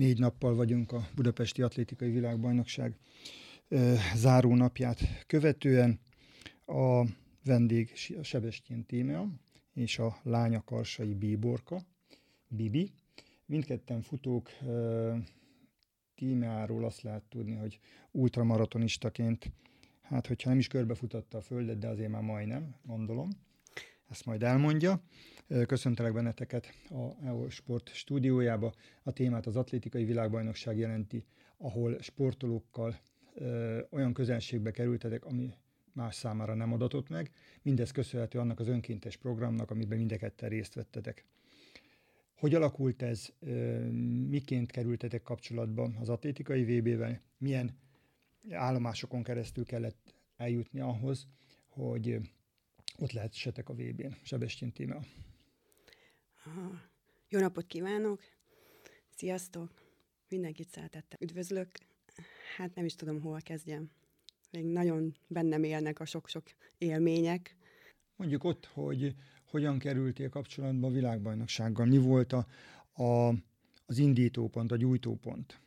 Négy nappal vagyunk a Budapesti Atlétikai Világbajnokság záró napját követően. A vendég a Sebestyén Tímea és a lánya Karsai Bíborka, Bibi. Mindketten futók tímeáról azt lehet tudni, hogy ultramaratonistaként, hát hogyha nem is körbefutatta a földet, de azért már majdnem, gondolom. Ezt majd elmondja. Köszöntelek benneteket a EO Sport stúdiójába. A témát az atlétikai világbajnokság jelenti, ahol sportolókkal ö, olyan közelségbe kerültetek, ami más számára nem adatott meg. Mindez köszönhető annak az önkéntes programnak, amiben mindekettel részt vettetek. Hogy alakult ez? Miként kerültetek kapcsolatba az atlétikai VB-vel? Milyen állomásokon keresztül kellett eljutni ahhoz, hogy ott lehessetek a VB-n? Sebestyén Tímea. Jó napot kívánok! Sziasztok! Mindenkit szeretettel üdvözlök. Hát nem is tudom, hol kezdjem. Még nagyon bennem élnek a sok-sok élmények. Mondjuk ott, hogy hogyan kerültél kapcsolatba a világbajnoksággal? Mi volt a, a, az indítópont, a gyújtópont?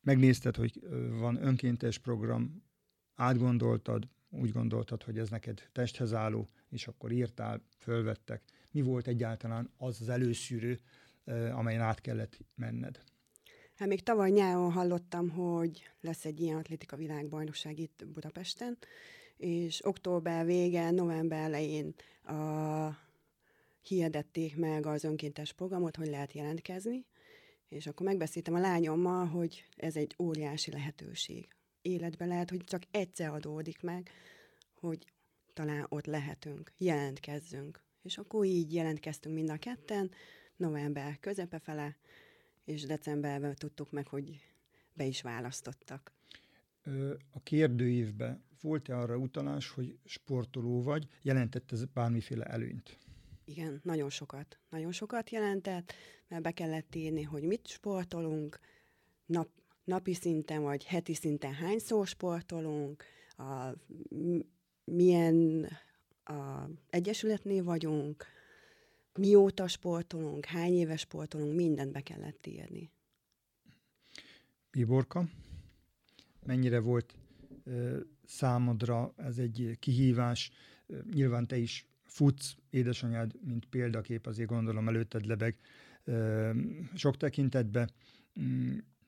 Megnézted, hogy van önkéntes program, átgondoltad, úgy gondoltad, hogy ez neked testhez álló, és akkor írtál, fölvettek. Mi volt egyáltalán az az előszűrő, amelyen át kellett menned? Hát még tavaly nyáron hallottam, hogy lesz egy ilyen atlétika világbajnokság itt Budapesten, és október vége, november elején a, hirdették meg az önkéntes programot, hogy lehet jelentkezni, és akkor megbeszéltem a lányommal, hogy ez egy óriási lehetőség. Életben lehet, hogy csak egyszer adódik meg, hogy talán ott lehetünk, jelentkezzünk. És akkor így jelentkeztünk mind a ketten, november közepe fele, és decemberben tudtuk meg, hogy be is választottak. A kérdőívbe volt-e arra utalás, hogy sportoló vagy? Jelentett ez bármiféle előnyt? Igen, nagyon sokat. Nagyon sokat jelentett, mert be kellett írni, hogy mit sportolunk, nap, napi szinten vagy heti szinten hányszor sportolunk, a, milyen a egyesületnél vagyunk, mióta sportolunk, hány éves sportolunk, mindent be kellett írni. Biborka, mennyire volt ö, számodra ez egy kihívás? Nyilván te is futsz, édesanyád, mint példakép, azért gondolom előtted lebeg ö, sok tekintetbe.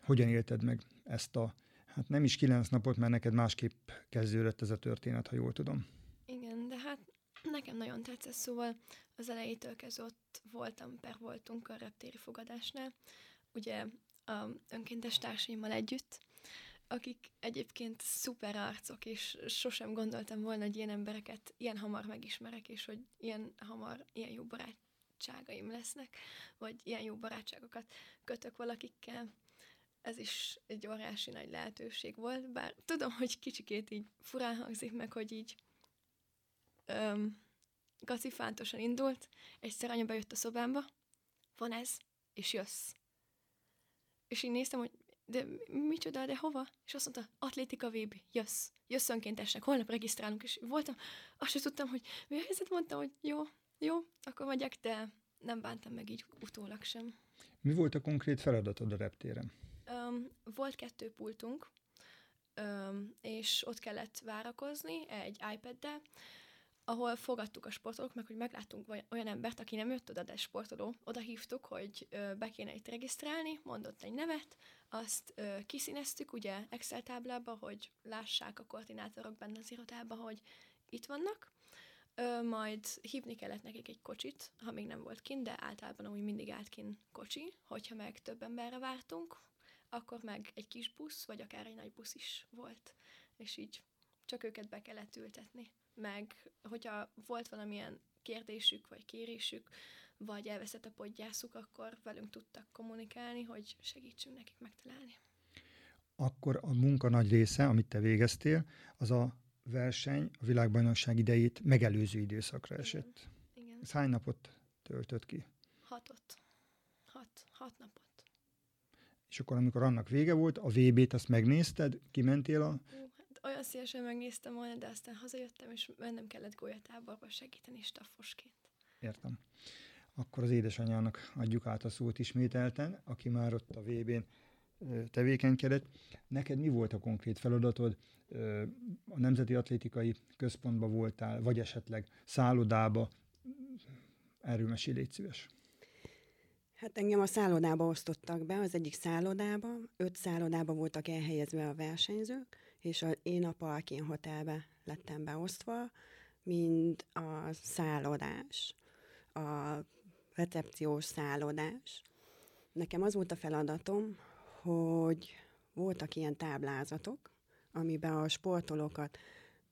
Hogyan élted meg ezt a, hát nem is kilenc napot, mert neked másképp kezdődött ez a történet, ha jól tudom. Igen, de hát nekem nagyon tetszett, szóval az elejétől kezdve ott voltam, per voltunk a reptéri fogadásnál, ugye a önkéntes társaimmal együtt, akik egyébként szuper arcok, és sosem gondoltam volna, hogy ilyen embereket ilyen hamar megismerek, és hogy ilyen hamar ilyen jó barátságaim lesznek, vagy ilyen jó barátságokat kötök valakikkel. Ez is egy óriási nagy lehetőség volt, bár tudom, hogy kicsikét így furán hangzik meg, hogy így öm, gacifántosan indult, egyszer anya bejött a szobámba, van ez, és jössz. És én néztem, hogy de micsoda, de hova? És azt mondta, atlétika VB, jössz, jössz önkéntesnek, holnap regisztrálunk, és voltam, azt sem tudtam, hogy mi a helyzet, mondtam, hogy jó, jó, akkor megyek, de nem bántam meg így utólag sem. Mi volt a konkrét feladatod a reptéren? Um, volt kettő pultunk, um, és ott kellett várakozni egy iPad-del, ahol fogadtuk a sportolók, meg hogy megláttunk olyan embert, aki nem jött oda, de sportoló, oda hívtuk, hogy be kéne itt regisztrálni, mondott egy nevet, azt kiszíneztük ugye Excel táblába, hogy lássák a koordinátorok benne az irodába, hogy itt vannak, majd hívni kellett nekik egy kocsit, ha még nem volt kint, de általában úgy mindig állt kint kocsi, hogyha meg több emberre vártunk, akkor meg egy kis busz, vagy akár egy nagy busz is volt, és így csak őket be kellett ültetni meg hogyha volt valamilyen kérdésük, vagy kérésük, vagy elveszett a podgyászuk, akkor velünk tudtak kommunikálni, hogy segítsünk nekik megtalálni. Akkor a munka nagy része, amit te végeztél, az a verseny, a világbajnokság idejét megelőző időszakra esett. Igen. Igen. Ez hány napot töltött ki? Hatot. Hat, hat napot. És akkor, amikor annak vége volt, a VB-t azt megnézted, kimentél a olyan szívesen megnéztem volna, de aztán hazajöttem, és mennem kellett golyatáborba segíteni staffosként. Értem. akkor az édesanyának adjuk át a szót ismételten, aki már ott a VB-n tevékenykedett. Neked mi volt a konkrét feladatod? A Nemzeti Atlétikai Központba voltál, vagy esetleg szállodába? Erről mesélj, légy szíves. Hát engem a szállodába osztottak be, az egyik szállodába, öt szállodába voltak elhelyezve a versenyzők, és a, én a Parkin Hotelbe lettem beosztva, mind a szállodás, a recepciós szállodás. Nekem az volt a feladatom, hogy voltak ilyen táblázatok, amiben a sportolókat,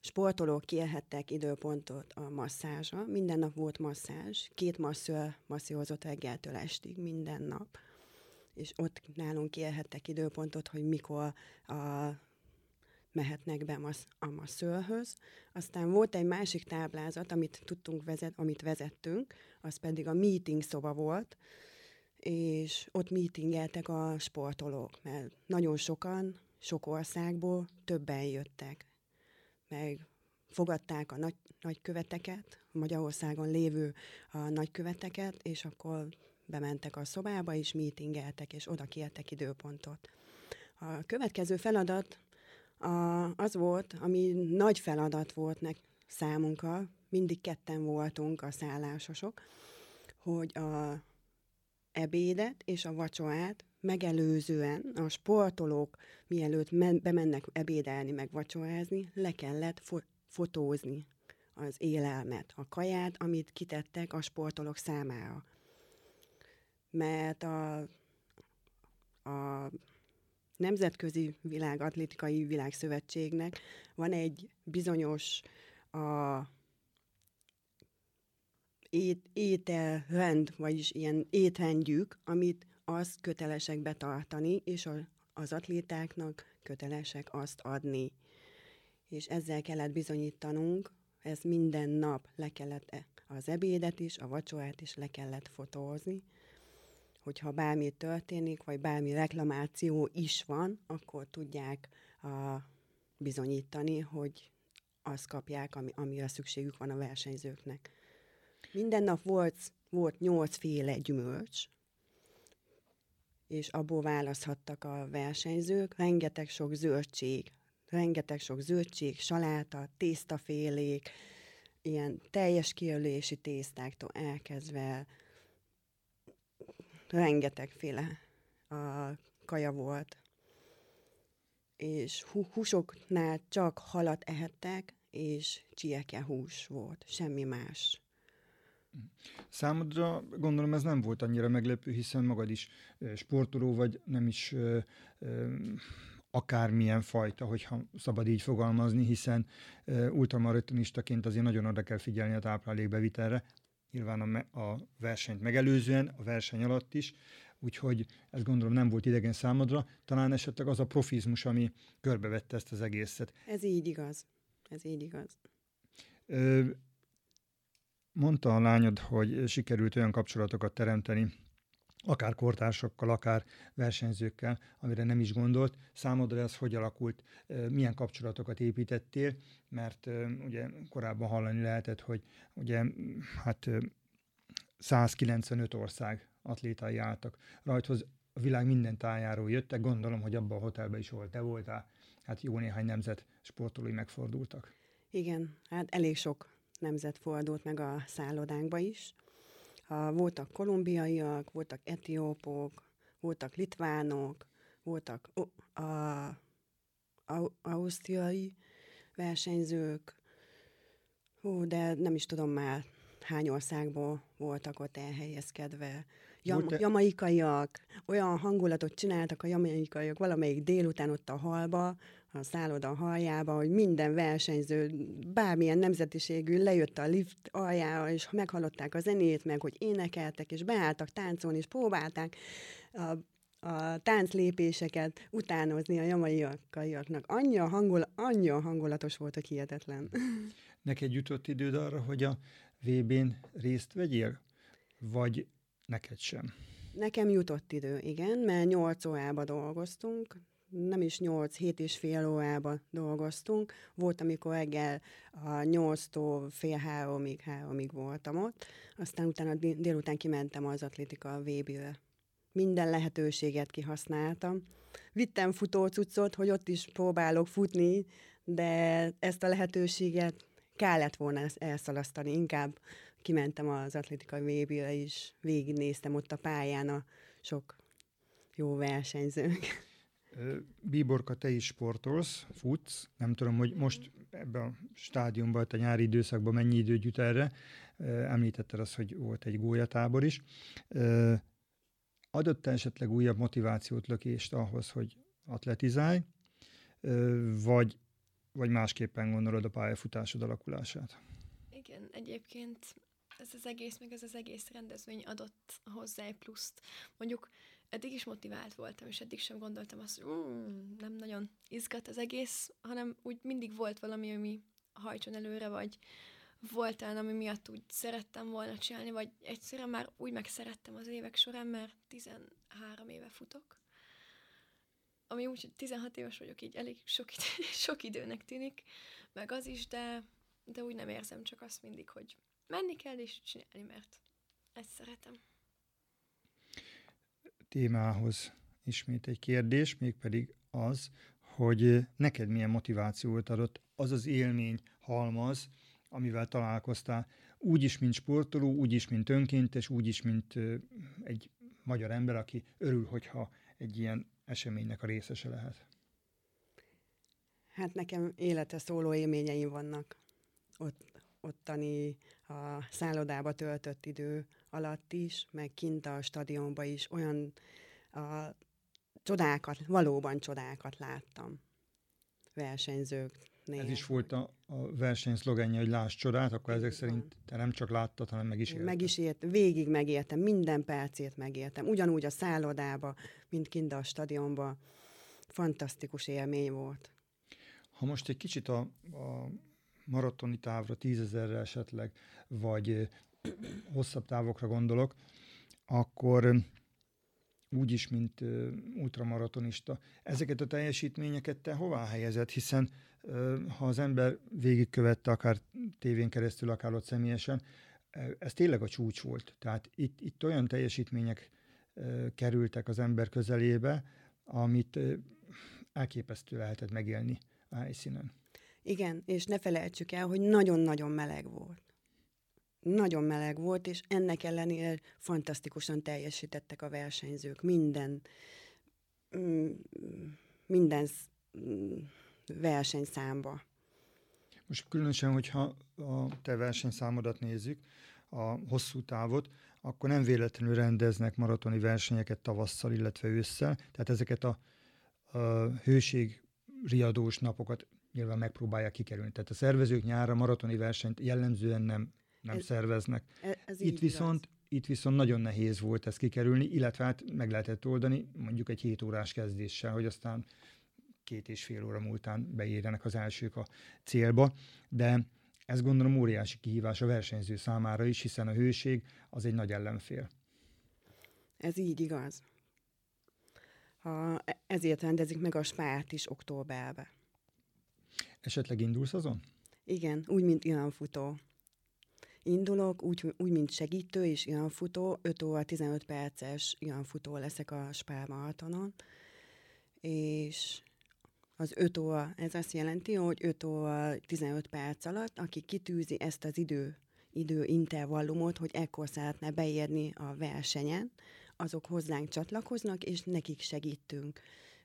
sportolók kérhettek időpontot a masszázsra. Minden nap volt masszázs, két masször masszírozott reggeltől estig, minden nap. És ott nálunk kérhettek időpontot, hogy mikor a mehetnek be a masszörhöz. Aztán volt egy másik táblázat, amit tudtunk vezet, amit vezettünk, az pedig a meeting szoba volt, és ott meetingeltek a sportolók, mert nagyon sokan, sok országból többen jöttek, meg fogadták a nagy, nagyköveteket, Magyarországon lévő a nagyköveteket, és akkor bementek a szobába, és meetingeltek, és oda kértek időpontot. A következő feladat a, az volt, ami nagy feladat volt nek számunkra, mindig ketten voltunk a szállásosok, hogy a ebédet és a vacsorát megelőzően a sportolók, mielőtt men- bemennek ebédelni, meg vacsorázni, le kellett fo- fotózni az élelmet, a kaját, amit kitettek a sportolók számára. Mert a, a Nemzetközi Világatlétikai Világszövetségnek van egy bizonyos a ét, ételrend, vagyis ilyen étrendjük, amit azt kötelesek betartani, és a, az atlétáknak kötelesek azt adni. És ezzel kellett bizonyítanunk, ez minden nap le kellett e, az ebédet is, a vacsorát is le kellett fotózni, hogyha bármi történik, vagy bármi reklamáció is van, akkor tudják a, bizonyítani, hogy azt kapják, ami, amire szükségük van a versenyzőknek. Minden nap volt, volt nyolcféle gyümölcs, és abból választhattak a versenyzők, rengeteg sok zöldség, rengeteg sok zöldség, saláta, tésztafélék, ilyen teljes kiölési tésztáktól elkezdve rengetegféle a kaja volt. És húsoknál csak halat ehettek, és csieke volt, semmi más. Számodra gondolom ez nem volt annyira meglepő, hiszen magad is sportoló vagy, nem is ö, ö, akármilyen fajta, hogyha szabad így fogalmazni, hiszen ultramaratonistaként azért nagyon oda kell figyelni a táplálékbevitelre, nyilván a, a versenyt megelőzően, a verseny alatt is, úgyhogy ezt gondolom nem volt idegen számodra, talán esetleg az a profizmus, ami körbevette ezt az egészet. Ez így igaz. Ez így igaz. Ö, mondta a lányod, hogy sikerült olyan kapcsolatokat teremteni, akár kortársakkal, akár versenyzőkkel, amire nem is gondolt. Számodra ez hogy alakult, milyen kapcsolatokat építettél, mert ugye korábban hallani lehetett, hogy ugye hát 195 ország atlétái álltak. Rajthoz, a világ minden tájáról jöttek, gondolom, hogy abban a hotelben is volt, te voltál, hát jó néhány nemzet sportolói megfordultak. Igen, hát elég sok nemzet fordult meg a szállodánkba is. A, voltak kolumbiaiak, voltak etiópok, voltak litvánok, voltak a, a, a, ausztriai versenyzők, Hú, de nem is tudom már hány országból voltak ott elhelyezkedve. Jam, jamaikaiak, olyan hangulatot csináltak a jamaikaiak valamelyik délután ott a halba, a szálloda haljába, hogy minden versenyző, bármilyen nemzetiségű lejött a lift aljára, és meghallották a zenét, meg hogy énekeltek, és beálltak táncolni, és próbálták a, a tánclépéseket utánozni a jamaikaiaknak. Annyi a, hangul, annyi a hangulatos volt, hogy hihetetlen. Neked jutott időd arra, hogy a VB-n részt vegyél? Vagy neked sem? Nekem jutott idő, igen, mert nyolc órába dolgoztunk, nem is 8-7 és fél órában dolgoztunk. Volt, amikor reggel a 8-tól fél háromig, háromig voltam ott, aztán utána délután kimentem az atlétika VB-re. Minden lehetőséget kihasználtam. Vittem futócuccot, hogy ott is próbálok futni, de ezt a lehetőséget kellett volna elszalasztani. Inkább kimentem az atlétikai VB-re is, végignéztem ott a pályán a sok jó versenyzők. Bíborka, te is sportolsz, futsz. Nem tudom, hogy most ebben a stádiumban, a nyári időszakban mennyi idő jut erre. Említetted azt, hogy volt egy gólyatábor is. Adott esetleg újabb motivációt, lökést ahhoz, hogy atletizálj, vagy, vagy másképpen gondolod a pályafutásod alakulását? Igen, egyébként ez az egész, meg ez az egész rendezvény adott hozzá egy pluszt. Mondjuk eddig is motivált voltam, és eddig sem gondoltam azt, hogy mm, nem nagyon izgat az egész, hanem úgy mindig volt valami, ami hajtson előre, vagy volt olyan, ami miatt úgy szerettem volna csinálni, vagy egyszerűen már úgy megszerettem az évek során, mert 13 éve futok, ami úgy, 16 éves vagyok, így elég sok, idő, sok időnek tűnik, meg az is, de, de úgy nem érzem csak azt mindig, hogy menni kell és csinálni, mert ezt szeretem témához ismét egy kérdés, mégpedig az, hogy neked milyen motivációt adott az az élmény halmaz, amivel találkoztál, úgy is, mint sportoló, úgy is, mint önkéntes, úgy is, mint egy magyar ember, aki örül, hogyha egy ilyen eseménynek a részese lehet. Hát nekem élete szóló élményeim vannak. Ott, ottani a szállodába töltött idő alatt is, meg kint a stadionban is olyan a csodákat, valóban csodákat láttam versenyzők. Ez is volt a, a verseny szlogenje, hogy láss csodát, akkor ezek szerint te nem csak láttad, hanem meg is éltem. Meg is ért, végig megértem, minden percét megértem. Ugyanúgy a szállodába, mint kint a stadionba. Fantasztikus élmény volt. Ha most egy kicsit a, a maratoni távra, tízezerre esetleg, vagy hosszabb távokra gondolok, akkor úgy is, mint ultramaratonista. Ezeket a teljesítményeket te hová helyezed? Hiszen ha az ember végigkövette akár tévén keresztül, akár ott személyesen, ez tényleg a csúcs volt. Tehát itt, itt olyan teljesítmények kerültek az ember közelébe, amit elképesztő lehetett megélni a helyszínen. Igen, és ne felejtsük el, hogy nagyon-nagyon meleg volt. Nagyon meleg volt, és ennek ellenére fantasztikusan teljesítettek a versenyzők. Minden, mm, minden mm, versenyszámba. Most különösen, hogyha a te versenyszámodat nézzük, a hosszú távot, akkor nem véletlenül rendeznek maratoni versenyeket tavasszal, illetve ősszel. Tehát ezeket a, a hőség riadós napokat nyilván megpróbálják kikerülni. Tehát a szervezők nyára maratoni versenyt jellemzően nem, nem ez, szerveznek. Ez, ez itt, viszont, itt viszont nagyon nehéz volt ezt kikerülni, illetve hát meg lehetett oldani mondjuk egy 7 órás kezdéssel, hogy aztán két és fél óra múltán beérjenek az elsők a célba, de ez gondolom óriási kihívás a versenyző számára is, hiszen a hőség az egy nagy ellenfél. Ez így igaz. Ha ezért rendezik meg a spárt is októberben. Esetleg indulsz azon? Igen, úgy, mint futó. Indulok, úgy, úgy, mint segítő és futó. 5 óra 15 perces futó leszek a maratonon, és az 5 óra, ez azt jelenti, hogy 5 óra 15 perc alatt, aki kitűzi ezt az idő, időintervallumot, hogy ekkor szeretne beérni a versenyen, azok hozzánk csatlakoznak, és nekik segítünk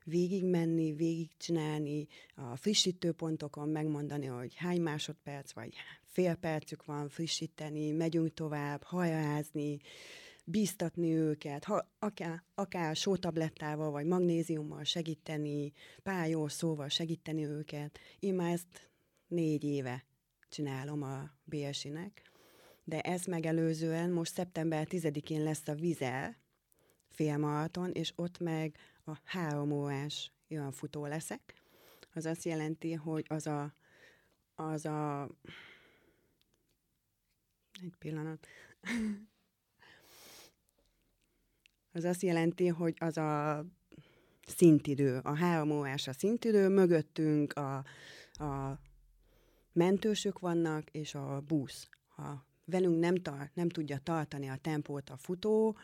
végigmenni, végigcsinálni, a frissítőpontokon megmondani, hogy hány másodperc vagy fél percük van frissíteni, megyünk tovább, hajázni, bíztatni őket, ha, akár, akár sótablettával vagy magnéziummal segíteni, pályó szóval segíteni őket. Én már ezt négy éve csinálom a BSI-nek, de ezt megelőzően most szeptember 10-én lesz a Vizel félmaraton, és ott meg a három órás olyan futó leszek. Az azt jelenti, hogy az a, az a egy pillanat. Az azt jelenti, hogy az a szintidő. A három órás a szintidő, mögöttünk a, a mentősök vannak, és a busz. Ha velünk nem, tar- nem tudja tartani a tempót a futó,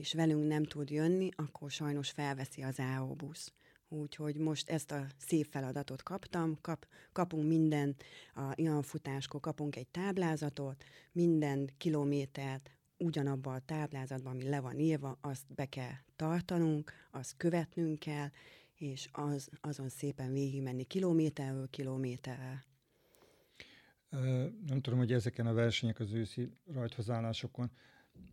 és velünk nem tud jönni, akkor sajnos felveszi az AO busz. Úgyhogy most ezt a szép feladatot kaptam, Kap, kapunk minden, a, ilyen futáskor kapunk egy táblázatot, minden kilométert ugyanabban a táblázatban, ami le van írva, azt be kell tartanunk, azt követnünk kell, és az, azon szépen végigmenni kilométerről kilométerre. Nem tudom, hogy ezeken a versenyek az őszi rajthozállásokon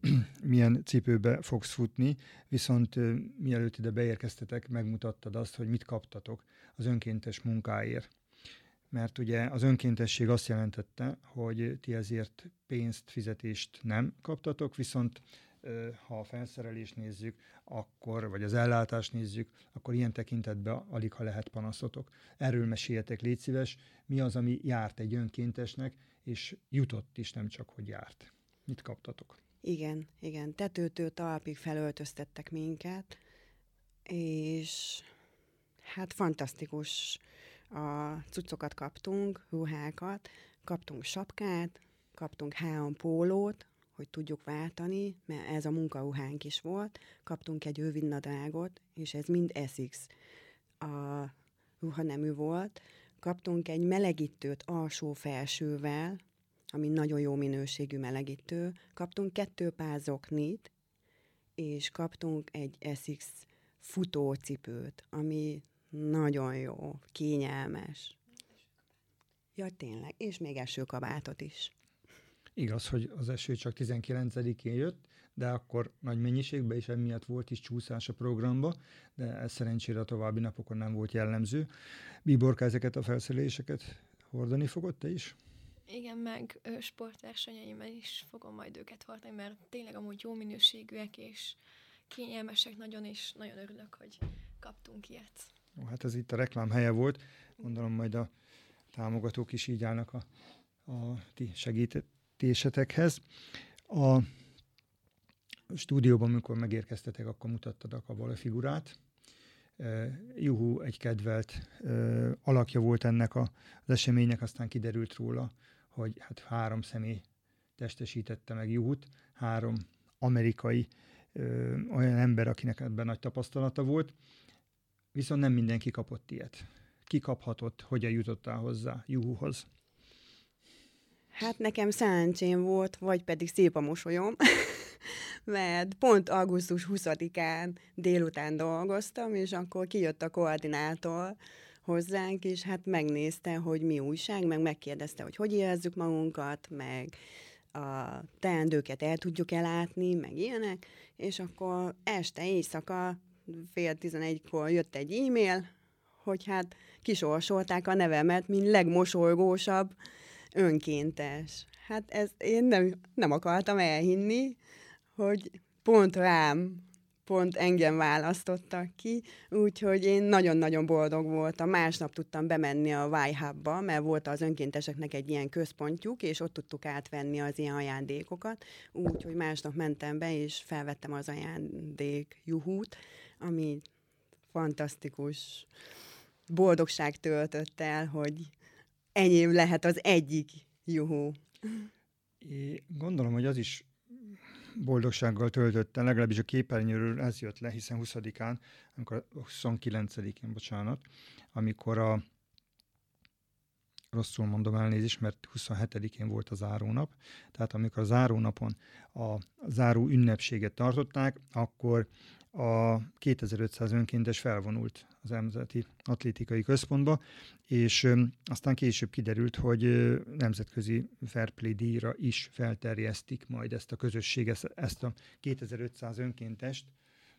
milyen cipőbe fogsz futni, viszont mielőtt ide beérkeztetek, megmutattad azt, hogy mit kaptatok az önkéntes munkáért. Mert ugye az önkéntesség azt jelentette, hogy ti ezért pénzt, fizetést nem kaptatok, viszont ha a felszerelést nézzük, akkor, vagy az ellátást nézzük, akkor ilyen tekintetben alig, ha lehet panaszotok. Erről meséljetek, légy szíves, mi az, ami járt egy önkéntesnek, és jutott is, nem csak, hogy járt. Mit kaptatok? Igen, igen. Tetőtől talpig felöltöztettek minket, és hát fantasztikus a cuccokat kaptunk, ruhákat, kaptunk sapkát, kaptunk három pólót, hogy tudjuk váltani, mert ez a munkaruhánk is volt, kaptunk egy rövidnadrágot, és ez mind Essex a ruhanemű volt, kaptunk egy melegítőt alsó-felsővel, ami nagyon jó minőségű melegítő, kaptunk kettő pár zoknit, és kaptunk egy Essex futócipőt, ami nagyon jó, kényelmes. Ja, tényleg, és még esőkabátot is. Igaz, hogy az eső csak 19-én jött, de akkor nagy mennyiségben, és emiatt volt is csúszás a programba, de ez szerencsére a további napokon nem volt jellemző. Bíborka ezeket a felszereléseket hordani fogod te is? Igen, meg sportversenyeimen is fogom majd őket hordani, mert tényleg amúgy jó minőségűek, és kényelmesek nagyon, és nagyon örülök, hogy kaptunk ilyet. Ó, hát ez itt a reklám helye volt. Gondolom majd a támogatók is így állnak a, a ti segítésetekhez. A stúdióban, amikor megérkeztetek, akkor mutattad a kabala figurát. Juhu egy kedvelt alakja volt ennek az eseménynek, aztán kiderült róla, hogy hát három személy testesítette meg Juhut, három amerikai ö, olyan ember, akinek ebben nagy tapasztalata volt, viszont nem mindenki kapott ilyet. Ki kaphatott, hogyan jutottál hozzá Juhuhoz? Hát nekem szerencsém volt, vagy pedig szép a mosolyom, mert pont augusztus 20-án délután dolgoztam, és akkor kijött a koordinátor, hozzánk, és hát megnézte, hogy mi újság, meg megkérdezte, hogy hogy érezzük magunkat, meg a teendőket el tudjuk elátni, meg ilyenek, és akkor este, éjszaka, fél tizenegykor jött egy e-mail, hogy hát kisorsolták a nevemet, mint legmosolygósabb önkéntes. Hát ez én nem, nem akartam elhinni, hogy pont rám pont engem választottak ki, úgyhogy én nagyon-nagyon boldog voltam. Másnap tudtam bemenni a Y-Hubba, mert volt az önkénteseknek egy ilyen központjuk, és ott tudtuk átvenni az ilyen ajándékokat, úgyhogy másnap mentem be, és felvettem az ajándék juhút, ami fantasztikus boldogság töltött el, hogy enyém lehet az egyik juhú. É, gondolom, hogy az is boldogsággal töltötte, legalábbis a képernyőről ez jött le, hiszen 20-án, amikor 29-én, bocsánat, amikor a rosszul mondom elnézést, mert 27-én volt a zárónap, tehát amikor a zárónapon a záró ünnepséget tartották, akkor a 2500 önkéntes felvonult az Nemzeti Atlétikai Központba, és aztán később kiderült, hogy nemzetközi Fairplay díjra is felterjesztik majd ezt a közösséget, ezt a 2500 önkéntest,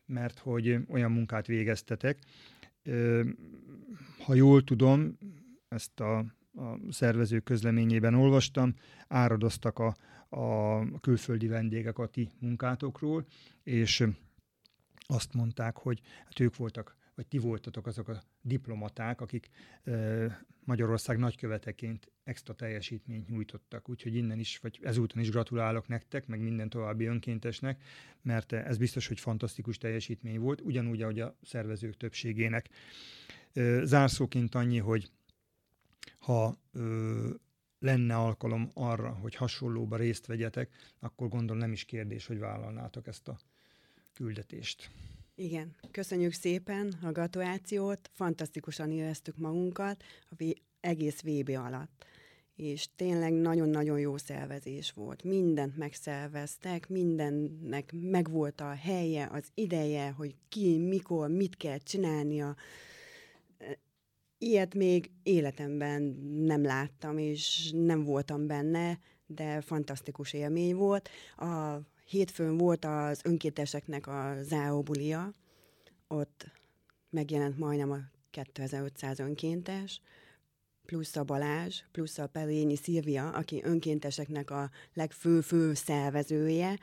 mert hogy olyan munkát végeztetek. Ha jól tudom, ezt a, a szervező közleményében olvastam, áradoztak a, a külföldi vendégek a ti munkátokról, és azt mondták, hogy hát ők voltak vagy ti voltatok azok a diplomaták, akik Magyarország nagyköveteként extra teljesítményt nyújtottak. Úgyhogy innen is, vagy ezúton is gratulálok nektek, meg minden további önkéntesnek, mert ez biztos, hogy fantasztikus teljesítmény volt, ugyanúgy, ahogy a szervezők többségének. Zárszóként annyi, hogy ha ö, lenne alkalom arra, hogy hasonlóba részt vegyetek, akkor gondolom nem is kérdés, hogy vállalnátok ezt a küldetést. Igen, köszönjük szépen a gratulációt, fantasztikusan éreztük magunkat a v- egész VB alatt. És tényleg nagyon-nagyon jó szervezés volt. Mindent megszerveztek, mindennek megvolt a helye, az ideje, hogy ki, mikor, mit kell csinálnia. Ilyet még életemben nem láttam, és nem voltam benne, de fantasztikus élmény volt. A hétfőn volt az önkénteseknek a záróbulia, ott megjelent majdnem a 2500 önkéntes, plusz a Balázs, plusz a Pelényi Szilvia, aki önkénteseknek a legfő-fő szervezője,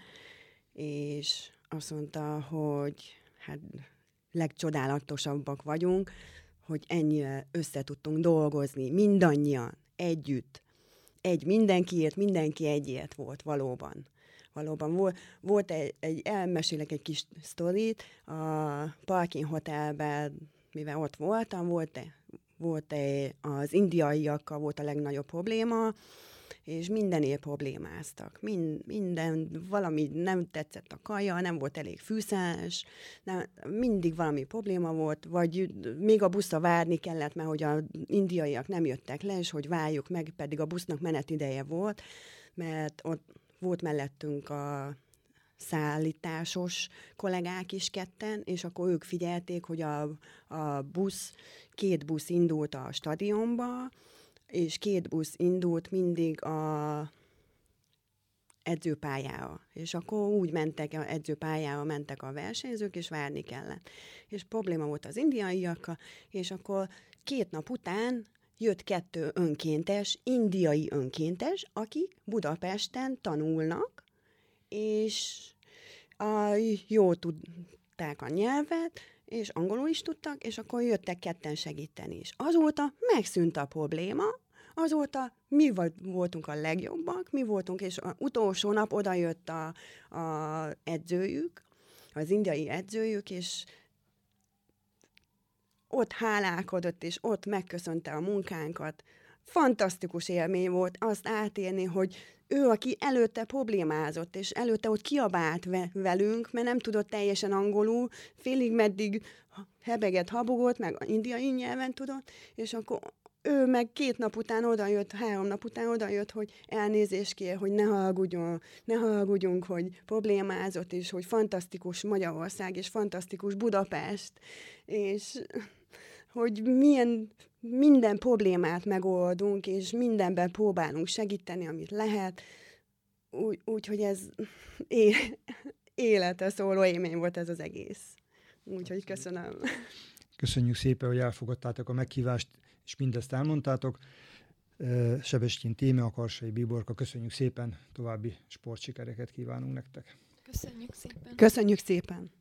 és azt mondta, hogy hát legcsodálatosabbak vagyunk, hogy ennyire össze tudtunk dolgozni, mindannyian, együtt. Egy mindenkiért, mindenki egyért volt valóban. Valóban volt, volt egy, egy, elmesélek egy kis sztorit, a Parking Hotelben, mivel ott voltam, volt, volt egy, az indiaiakkal volt a legnagyobb probléma, és mindenért problémáztak. Mind, minden, valami nem tetszett a kaja, nem volt elég fűszás, nem, mindig valami probléma volt, vagy még a buszra várni kellett, mert hogy az indiaiak nem jöttek le, és hogy várjuk meg, pedig a busznak menetideje volt, mert ott volt mellettünk a szállításos kollégák is ketten, és akkor ők figyelték, hogy a, a busz, két busz indult a stadionba, és két busz indult mindig a edzőpályára. És akkor úgy mentek, a edzőpályára mentek a versenyzők, és várni kellett. És probléma volt az indiaiakkal, és akkor két nap után jött kettő önkéntes, indiai önkéntes, akik Budapesten tanulnak, és a, jó tudták a nyelvet, és angolul is tudtak, és akkor jöttek ketten segíteni is. Azóta megszűnt a probléma, azóta mi voltunk a legjobbak, mi voltunk, és az utolsó nap oda jött a, a edzőjük, az indiai edzőjük, és ott hálálkodott, és ott megköszönte a munkánkat. Fantasztikus élmény volt azt átélni, hogy ő, aki előtte problémázott, és előtte ott kiabált ve- velünk, mert nem tudott teljesen angolul, félig meddig hebeget, habogott, meg indiai nyelven tudott, és akkor ő meg két nap után odajött, három nap után odajött, hogy elnézést kér, hogy ne hallgudjon, ne hallgudjunk, hogy problémázott, és hogy fantasztikus Magyarország, és fantasztikus Budapest, és hogy milyen minden problémát megoldunk, és mindenben próbálunk segíteni, amit lehet, úgy, úgy hogy ez é- élete szóló élmény volt ez az egész. Úgyhogy köszönöm. Köszönjük szépen, hogy elfogadtátok a meghívást, és mindezt elmondtátok. Sebestyin Téme, a Karsai Bíborka, köszönjük szépen, további sportsikereket kívánunk nektek. Köszönjük szépen. Köszönjük szépen.